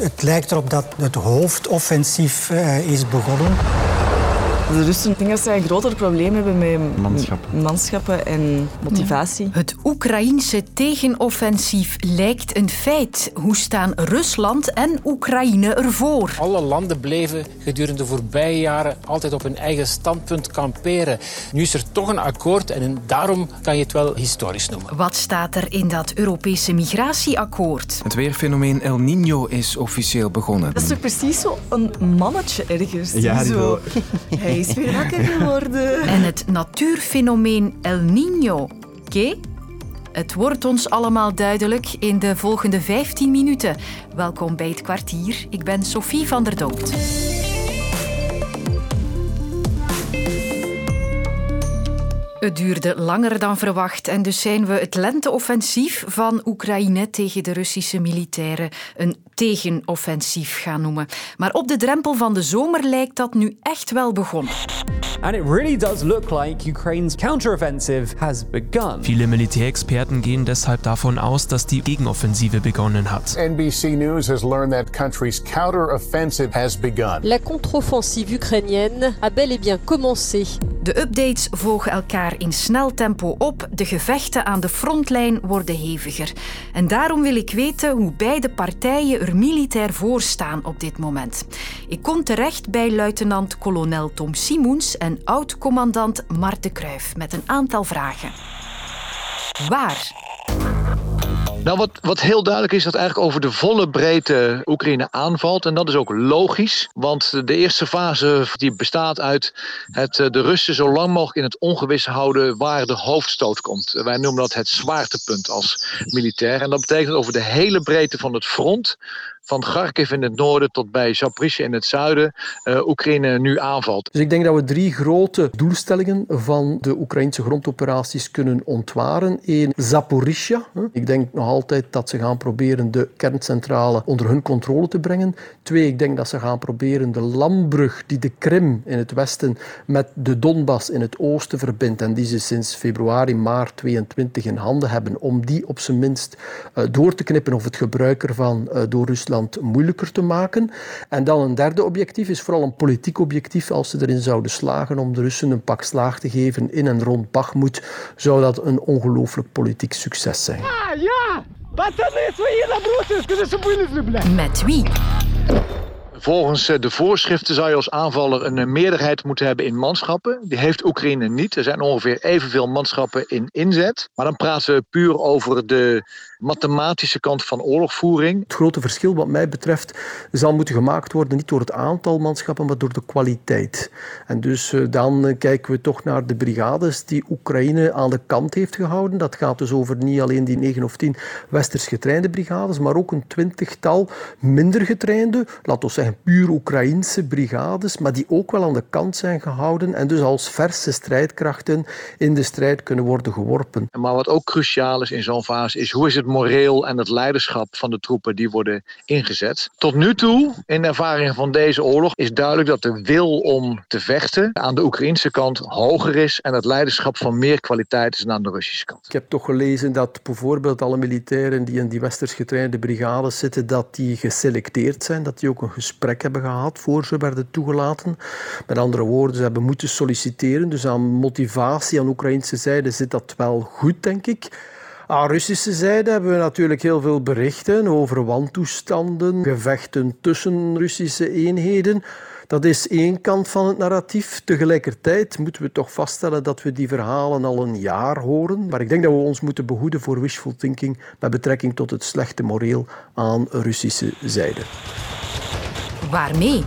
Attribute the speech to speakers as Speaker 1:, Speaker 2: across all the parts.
Speaker 1: Het lijkt erop dat het hoofdoffensief uh, is begonnen.
Speaker 2: De Russen denk dat zij een groter probleem hebben met
Speaker 3: manschappen,
Speaker 2: manschappen en motivatie.
Speaker 4: Het Oekraïense tegenoffensief lijkt een feit. Hoe staan Rusland en Oekraïne ervoor?
Speaker 5: Alle landen bleven gedurende de voorbije jaren altijd op hun eigen standpunt kamperen. Nu is er toch een akkoord en daarom kan je het wel historisch noemen.
Speaker 4: Wat staat er in dat Europese migratieakkoord?
Speaker 3: Het weerfenomeen El Niño is officieel begonnen.
Speaker 2: Dat is toch precies zo een mannetje ergens?
Speaker 3: Ja,
Speaker 2: zo is weer wakker geworden.
Speaker 4: En het natuurfenomeen El Niño. Oké? Het wordt ons allemaal duidelijk in de volgende 15 minuten. Welkom bij het kwartier. Ik ben Sophie van der Dood. Het duurde langer dan verwacht en dus zijn we het lenteoffensief van Oekraïne tegen de Russische militairen een tegenoffensief gaan noemen. Maar op de drempel van de zomer lijkt dat nu echt wel begonnen.
Speaker 6: And it really does look like Ukraine's counteroffensive has begun.
Speaker 7: Viele Militärexperten gehen deshalb davon aus, dass die Gegenoffensive begonnen hat.
Speaker 8: NBC News has learned that country's counteroffensive has begun.
Speaker 9: La contre-offensive ukrainienne a bel et bien commencé.
Speaker 4: De updates volgen elkaar in snel tempo op. De gevechten aan de frontlijn worden heviger. En daarom wil ik weten hoe beide partijen er militair voor staan op dit moment. Ik kom terecht bij luitenant-kolonel Tom Simoens en oud-commandant Marte Kruijf met een aantal vragen. Waar?
Speaker 10: Nou, wat, wat heel duidelijk is, dat eigenlijk over de volle breedte Oekraïne aanvalt. En dat is ook logisch, want de eerste fase die bestaat uit het, eh, de Russen zo lang mogelijk in het ongewis houden waar de hoofdstoot komt. Wij noemen dat het zwaartepunt als militair. En dat betekent over de hele breedte van het front van Kharkiv in het noorden tot bij Zaporizhia in het zuiden uh, Oekraïne nu aanvalt.
Speaker 11: Dus ik denk dat we drie grote doelstellingen van de Oekraïnse grondoperaties kunnen ontwaren. Eén, Zaporizhia. Ik denk nog altijd dat ze gaan proberen de kerncentrale onder hun controle te brengen. Twee, ik denk dat ze gaan proberen de landbrug die de Krim in het westen met de Donbass in het oosten verbindt en die ze sinds februari, maart 22 in handen hebben, om die op zijn minst uh, door te knippen of het gebruik ervan uh, door Rusland moeilijker te maken. En dan een derde objectief is vooral een politiek objectief. Als ze erin zouden slagen om de Russen een pak slaag te geven in en rond Bakhmut, zou dat een ongelooflijk politiek succes zijn.
Speaker 12: Ah, ja!
Speaker 4: Met wie?
Speaker 10: Volgens eh, de voorschriften zou je als aanvaller een eh, meerderheid moeten hebben in manschappen. Die heeft Oekraïne niet. Er zijn ongeveer evenveel manschappen in inzet. Maar dan praten we puur over de mathematische kant van oorlogvoering.
Speaker 11: Het grote verschil wat mij betreft zal moeten gemaakt worden niet door het aantal manschappen, maar door de kwaliteit. En dus eh, dan kijken we toch naar de brigades die Oekraïne aan de kant heeft gehouden. Dat gaat dus over niet alleen die negen of tien westers getrainde brigades, maar ook een twintigtal minder getrainde, laten we zeggen puur Oekraïnse brigades, maar die ook wel aan de kant zijn gehouden en dus als verse strijdkrachten in de strijd kunnen worden geworpen.
Speaker 10: Maar wat ook cruciaal is in zo'n fase is hoe is het moreel en het leiderschap van de troepen die worden ingezet. Tot nu toe, in de ervaring van deze oorlog, is duidelijk dat de wil om te vechten aan de Oekraïnse kant hoger is en het leiderschap van meer kwaliteit is dan aan de Russische kant.
Speaker 11: Ik heb toch gelezen dat bijvoorbeeld alle militairen die in die westers getrainde brigades zitten, dat die geselecteerd zijn, dat die ook een gesprek hebben gehad voor ze werden toegelaten. Met andere woorden, ze hebben moeten solliciteren. Dus aan motivatie aan Oekraïnse zijde zit dat wel goed, denk ik. Aan Russische zijde hebben we natuurlijk heel veel berichten over wantoestanden, gevechten tussen Russische eenheden. Dat is één kant van het narratief. Tegelijkertijd moeten we toch vaststellen dat we die verhalen al een jaar horen. Maar ik denk dat we ons moeten behoeden voor wishful thinking met betrekking tot het slechte moreel aan Russische zijde.
Speaker 4: Waarmee?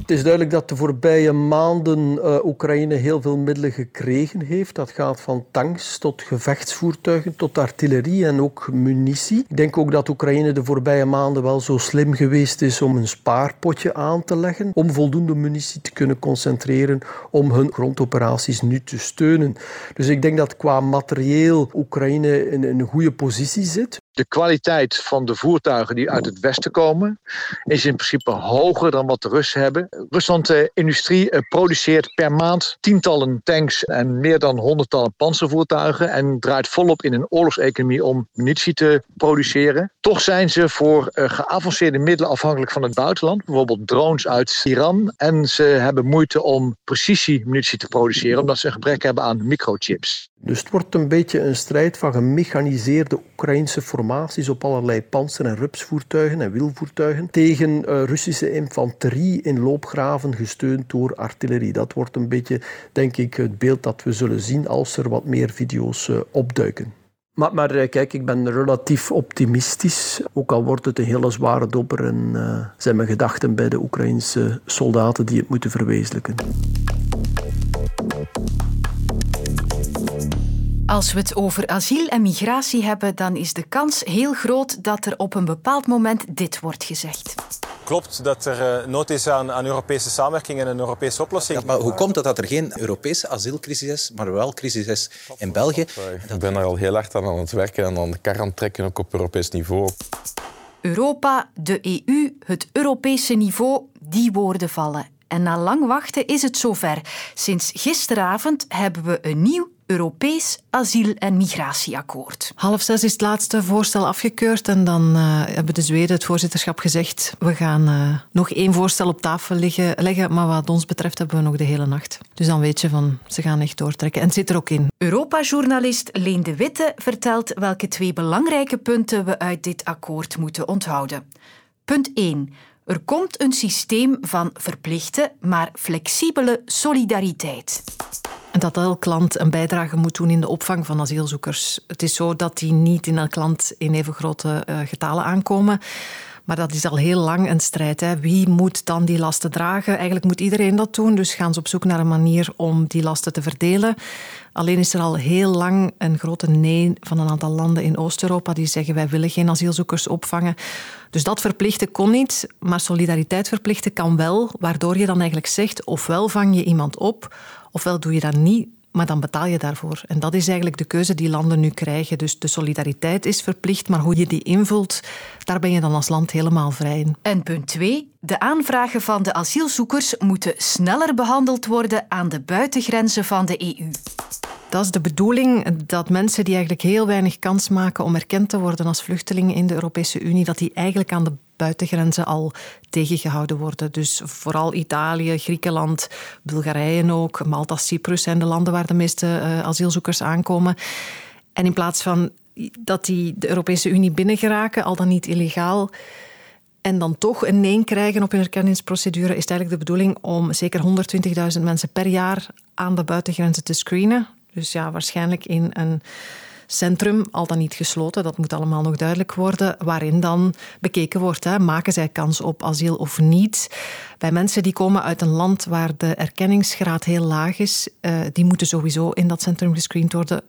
Speaker 11: Het is duidelijk dat de voorbije maanden uh, Oekraïne heel veel middelen gekregen heeft. Dat gaat van tanks tot gevechtsvoertuigen, tot artillerie en ook munitie. Ik denk ook dat Oekraïne de voorbije maanden wel zo slim geweest is om een spaarpotje aan te leggen, om voldoende munitie te kunnen concentreren om hun grondoperaties nu te steunen. Dus ik denk dat qua materieel Oekraïne in een goede positie zit.
Speaker 10: De kwaliteit van de voertuigen die uit het westen komen is in principe hoger dan wat de Russen hebben. Rusland uh, industrie uh, produceert per maand tientallen tanks en meer dan honderdtallen panzervoertuigen en draait volop in een oorlogseconomie om munitie te produceren. Toch zijn ze voor uh, geavanceerde middelen afhankelijk van het buitenland, bijvoorbeeld drones uit Iran. En ze hebben moeite om precisiemunitie te produceren, omdat ze een gebrek hebben aan microchips.
Speaker 11: Dus het wordt een beetje een strijd van gemechaniseerde Oekraïnse formaties op allerlei panzer- en rupsvoertuigen en wielvoertuigen tegen uh, Russische infanterie in loopgraven gesteund door artillerie. Dat wordt een beetje, denk ik, het beeld dat we zullen zien als er wat meer video's uh, opduiken. Maar, maar, kijk, ik ben relatief optimistisch. Ook al wordt het een hele zware dobber en zijn mijn gedachten bij de Oekraïnse soldaten die het moeten verwezenlijken.
Speaker 4: Als we het over asiel en migratie hebben, dan is de kans heel groot dat er op een bepaald moment dit wordt gezegd.
Speaker 12: Klopt dat er nood is aan, aan Europese samenwerking en een Europese oplossing.
Speaker 13: Ja, maar hoe komt het dat er geen Europese asielcrisis is, maar wel crisis is in België?
Speaker 14: Ik ben er al heel hard aan aan het werken en aan de kar aan het trekken, ook op Europees niveau.
Speaker 4: Europa, de EU, het Europese niveau, die woorden vallen. En na lang wachten is het zover. Sinds gisteravond hebben we een nieuw Europees asiel- en migratieakkoord.
Speaker 15: Half zes is het laatste voorstel afgekeurd en dan uh, hebben de Zweden het voorzitterschap gezegd we gaan uh, nog één voorstel op tafel liggen, leggen, maar wat ons betreft hebben we nog de hele nacht. Dus dan weet je van, ze gaan echt doortrekken. En het zit er ook in.
Speaker 4: Europa-journalist Leen de Witte vertelt welke twee belangrijke punten we uit dit akkoord moeten onthouden. Punt 1. Er komt een systeem van verplichte, maar flexibele solidariteit.
Speaker 15: Dat elk land een bijdrage moet doen in de opvang van asielzoekers. Het is zo dat die niet in elk land in even grote uh, getalen aankomen. Maar dat is al heel lang een strijd. Hè. Wie moet dan die lasten dragen? Eigenlijk moet iedereen dat doen. Dus gaan ze op zoek naar een manier om die lasten te verdelen. Alleen is er al heel lang een grote nee van een aantal landen in Oost-Europa die zeggen wij willen geen asielzoekers opvangen. Dus dat verplichten kon niet, maar solidariteit verplichten kan wel, waardoor je dan eigenlijk zegt ofwel vang je iemand op, ofwel doe je dat niet, maar dan betaal je daarvoor. En dat is eigenlijk de keuze die landen nu krijgen. Dus de solidariteit is verplicht, maar hoe je die invult, daar ben je dan als land helemaal vrij in.
Speaker 4: En punt 2. De aanvragen van de asielzoekers moeten sneller behandeld worden aan de buitengrenzen van de EU.
Speaker 15: Dat is de bedoeling dat mensen die eigenlijk heel weinig kans maken om erkend te worden als vluchtelingen in de Europese Unie, dat die eigenlijk aan de buitengrenzen al tegengehouden worden. Dus vooral Italië, Griekenland, Bulgarije ook, Malta, Cyprus zijn de landen waar de meeste uh, asielzoekers aankomen. En in plaats van dat die de Europese Unie binnengeraken, al dan niet illegaal, en dan toch een nee krijgen op hun erkenningsprocedure, is het eigenlijk de bedoeling om zeker 120.000 mensen per jaar aan de buitengrenzen te screenen. Dus ja, waarschijnlijk in een centrum, al dan niet gesloten, dat moet allemaal nog duidelijk worden, waarin dan bekeken wordt, hè, maken zij kans op asiel of niet. Bij mensen die komen uit een land waar de erkenningsgraad heel laag is, uh, die moeten sowieso in dat centrum gescreend worden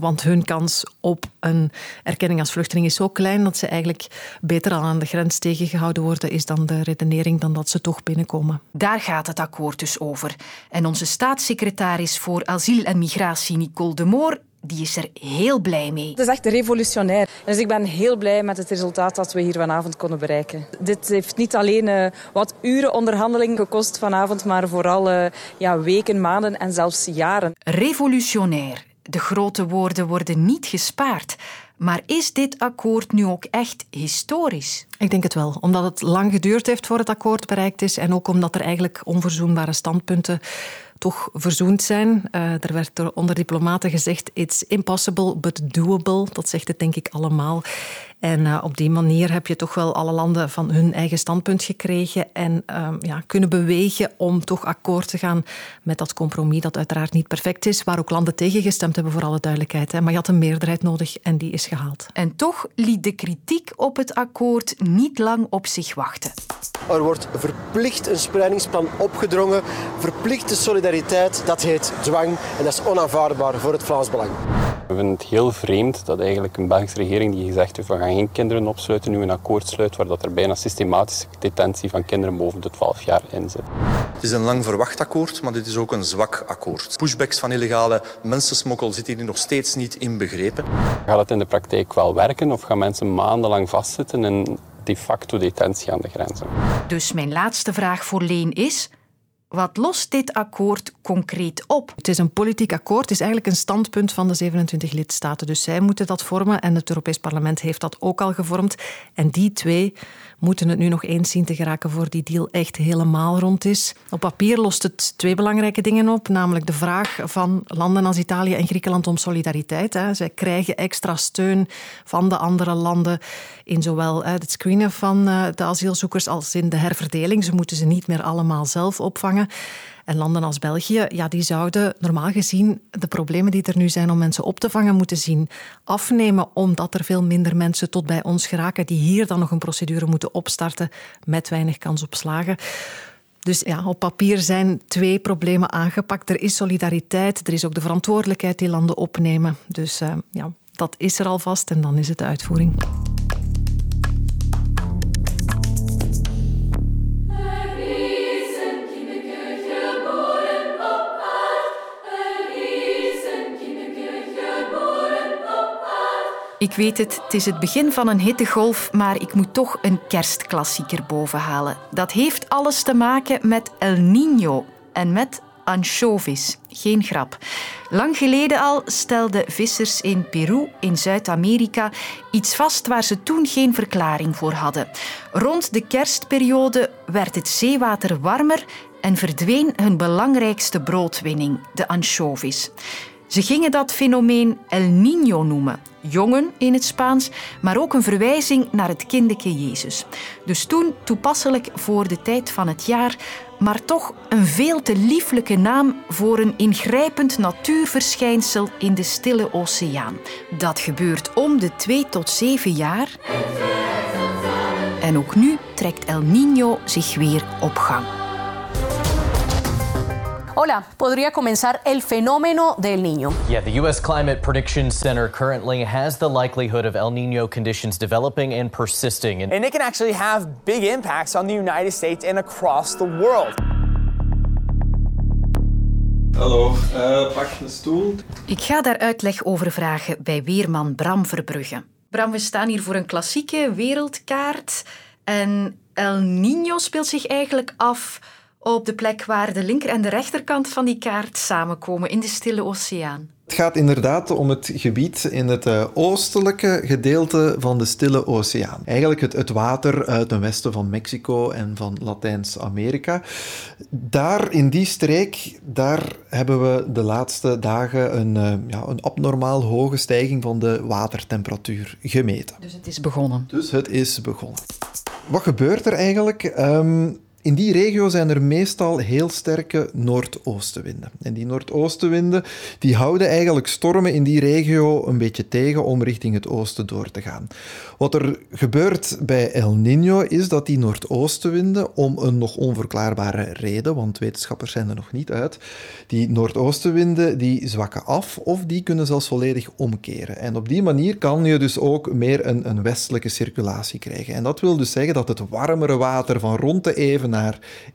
Speaker 15: want hun kans op een erkenning als vluchteling is zo klein dat ze eigenlijk beter al aan de grens tegengehouden worden, is dan de redenering dan dat ze toch binnenkomen.
Speaker 4: Daar gaat het akkoord dus over. En onze staatssecretaris voor asiel en migratie, Nicole de Moor, die is er heel blij mee.
Speaker 2: Het is echt revolutionair. Dus ik ben heel blij met het resultaat dat we hier vanavond konden bereiken. Dit heeft niet alleen uh, wat uren onderhandeling gekost vanavond, maar vooral uh, ja, weken, maanden en zelfs jaren.
Speaker 4: Revolutionair. De grote woorden worden niet gespaard. Maar is dit akkoord nu ook echt historisch?
Speaker 15: Ik denk het wel, omdat het lang geduurd heeft voor het akkoord bereikt is en ook omdat er eigenlijk onverzoenbare standpunten toch verzoend zijn. Uh, er werd door onder diplomaten gezegd: it's impossible but doable. Dat zegt het denk ik allemaal. En uh, op die manier heb je toch wel alle landen van hun eigen standpunt gekregen en uh, ja, kunnen bewegen om toch akkoord te gaan met dat compromis dat uiteraard niet perfect is, waar ook landen tegen gestemd hebben voor alle duidelijkheid. Hè. Maar je had een meerderheid nodig en die is gehaald.
Speaker 4: En toch liet de kritiek op het akkoord niet lang op zich wachten.
Speaker 16: Er wordt verplicht een spreidingsplan opgedrongen, verplichte solidariteit, dat heet dwang en dat is onaanvaardbaar voor het Vlaams Belang.
Speaker 17: We vinden het heel vreemd dat eigenlijk een Belgische regering die gezegd heeft we gaan geen kinderen opsluiten, nu een akkoord sluit waar dat er bijna systematische detentie van kinderen boven de 12 jaar in zit.
Speaker 18: Het is een lang verwacht akkoord, maar dit is ook een zwak akkoord. Pushbacks van illegale mensensmokkel zitten hier nog steeds niet inbegrepen.
Speaker 17: Gaat het in de praktijk wel werken of gaan mensen maandenlang vastzitten in de facto detentie aan de grenzen?
Speaker 4: Dus mijn laatste vraag voor Leen is... Wat lost dit akkoord concreet op?
Speaker 15: Het is een politiek akkoord, het is eigenlijk een standpunt van de 27 lidstaten. Dus zij moeten dat vormen en het Europees Parlement heeft dat ook al gevormd. En die twee moeten het nu nog eens zien te geraken voor die deal echt helemaal rond is. Op papier lost het twee belangrijke dingen op, namelijk de vraag van landen als Italië en Griekenland om solidariteit. Zij krijgen extra steun van de andere landen in zowel het screenen van eh, de asielzoekers als in de herverdeling. Ze moeten ze niet meer allemaal zelf opvangen. En landen als België, ja, die zouden normaal gezien de problemen die er nu zijn om mensen op te vangen moeten zien afnemen, omdat er veel minder mensen tot bij ons geraken die hier dan nog een procedure moeten opstarten met weinig kans op slagen. Dus ja, op papier zijn twee problemen aangepakt. Er is solidariteit, er is ook de verantwoordelijkheid die landen opnemen. Dus uh, ja, dat is er alvast en dan is het de uitvoering.
Speaker 4: Ik weet het, het is het begin van een hittegolf, maar ik moet toch een kerstklassieker bovenhalen. Dat heeft alles te maken met El Niño en met anchovies. Geen grap. Lang geleden al stelden vissers in Peru, in Zuid-Amerika, iets vast waar ze toen geen verklaring voor hadden. Rond de kerstperiode werd het zeewater warmer en verdween hun belangrijkste broodwinning, de anchovies. Ze gingen dat fenomeen El Niño noemen, jongen in het Spaans, maar ook een verwijzing naar het kindeke Jezus. Dus toen toepasselijk voor de tijd van het jaar, maar toch een veel te lieflijke naam voor een ingrijpend natuurverschijnsel in de stille oceaan. Dat gebeurt om de 2 tot 7 jaar. En ook nu trekt El Niño zich weer op gang.
Speaker 19: Hola, podría comenzar el fenómeno del niño.
Speaker 20: Yeah, the U.S. Climate Prediction Center currently has the likelihood of El Nino conditions developing and persisting.
Speaker 21: And, and it can actually have big impacts on the United States and across the world.
Speaker 22: Hallo, uh, pak een stoel.
Speaker 4: Ik ga daar uitleg over vragen bij weerman Bram Verbrugge. Bram, we staan hier voor een klassieke wereldkaart. En El Niño speelt zich eigenlijk af op de plek waar de linker- en de rechterkant van die kaart samenkomen in de Stille Oceaan.
Speaker 22: Het gaat inderdaad om het gebied in het uh, oostelijke gedeelte van de Stille Oceaan. Eigenlijk het, het water uit het westen van Mexico en van Latijns-Amerika. Daar, in die streek, daar hebben we de laatste dagen een, uh, ja, een abnormaal hoge stijging van de watertemperatuur gemeten.
Speaker 4: Dus het is begonnen.
Speaker 22: Dus het is begonnen. Wat gebeurt er eigenlijk? Um, in die regio zijn er meestal heel sterke noordoostenwinden. En die noordoostenwinden die houden eigenlijk stormen in die regio een beetje tegen om richting het oosten door te gaan. Wat er gebeurt bij El Niño is dat die noordoostenwinden, om een nog onverklaarbare reden, want wetenschappers zijn er nog niet uit, die noordoostenwinden die zwakken af of die kunnen zelfs volledig omkeren. En op die manier kan je dus ook meer een, een westelijke circulatie krijgen. En dat wil dus zeggen dat het warmere water van rond de even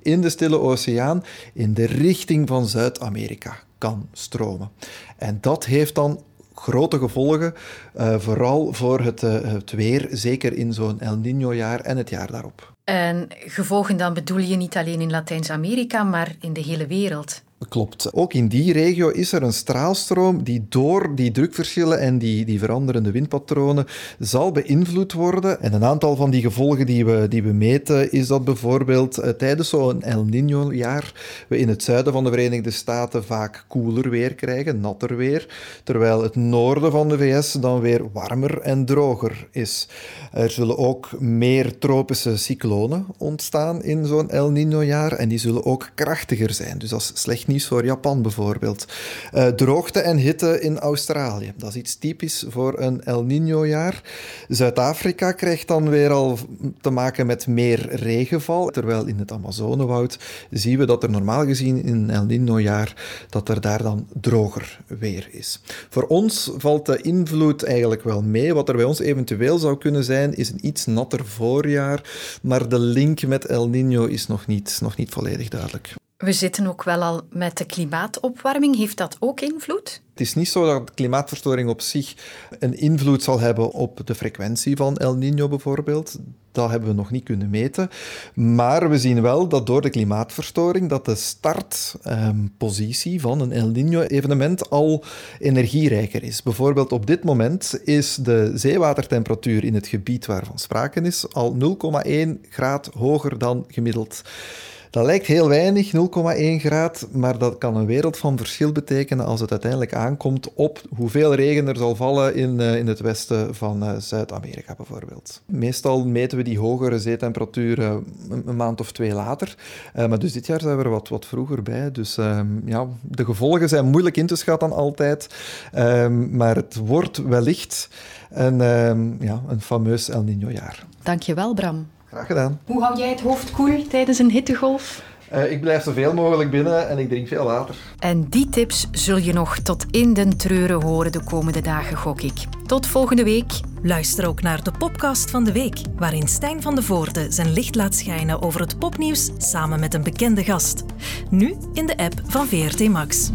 Speaker 22: in de Stille Oceaan in de richting van Zuid-Amerika kan stromen. En dat heeft dan grote gevolgen, uh, vooral voor het, uh, het weer, zeker in zo'n El Niño-jaar en het jaar daarop.
Speaker 4: En gevolgen dan bedoel je niet alleen in Latijns-Amerika, maar in de hele wereld?
Speaker 22: Klopt. Ook in die regio is er een straalstroom die door die drukverschillen en die, die veranderende windpatronen zal beïnvloed worden. En een aantal van die gevolgen die we, die we meten is dat bijvoorbeeld eh, tijdens zo'n El Niño-jaar we in het zuiden van de Verenigde Staten vaak koeler weer krijgen, natter weer, terwijl het noorden van de VS dan weer warmer en droger is. Er zullen ook meer tropische cyclonen ontstaan in zo'n El Niño-jaar en die zullen ook krachtiger zijn. Dus als slecht nieuws voor Japan bijvoorbeeld. Uh, droogte en hitte in Australië. Dat is iets typisch voor een El Niño-jaar. Zuid-Afrika krijgt dan weer al te maken met meer regenval. Terwijl in het Amazonewoud zien we dat er normaal gezien in een El Niño-jaar dat er daar dan droger weer is. Voor ons valt de invloed eigenlijk wel mee. Wat er bij ons eventueel zou kunnen zijn, is een iets natter voorjaar. Maar de link met El Niño is nog niet, nog niet volledig duidelijk.
Speaker 4: We zitten ook wel al met de klimaatopwarming. Heeft dat ook invloed?
Speaker 22: Het is niet zo dat klimaatverstoring op zich een invloed zal hebben op de frequentie van El Niño bijvoorbeeld. Dat hebben we nog niet kunnen meten. Maar we zien wel dat door de klimaatverstoring dat de startpositie van een El Niño-evenement al energierijker is. Bijvoorbeeld op dit moment is de zeewatertemperatuur in het gebied waarvan sprake is al 0,1 graad hoger dan gemiddeld. Dat lijkt heel weinig, 0,1 graad, maar dat kan een wereld van verschil betekenen als het uiteindelijk aankomt op hoeveel regen er zal vallen in, uh, in het westen van uh, Zuid-Amerika bijvoorbeeld. Meestal meten we die hogere zeetemperaturen een, maand of twee later, uh, maar dus dit jaar zijn we er wat, wat vroeger bij. Dus ehm, ja, de gevolgen zijn moeilijk in te schatten altijd, ehm, maar het wordt wellicht een, ehm, ja, een fameus El Niño-jaar.
Speaker 4: Dankjewel, Bram.
Speaker 22: Graag gedaan.
Speaker 4: Hoe hou jij het hoofd koel tijdens een hittegolf?
Speaker 22: Uh, ik blijf zoveel mogelijk binnen en ik drink veel water.
Speaker 4: En die tips zul je nog tot in den treuren horen de komende dagen, gok ik. Tot volgende week.
Speaker 23: Luister ook naar de podcast van de week, waarin Stijn van de Voorde zijn licht laat schijnen over het popnieuws samen met een bekende gast. Nu in de app van VRT Max.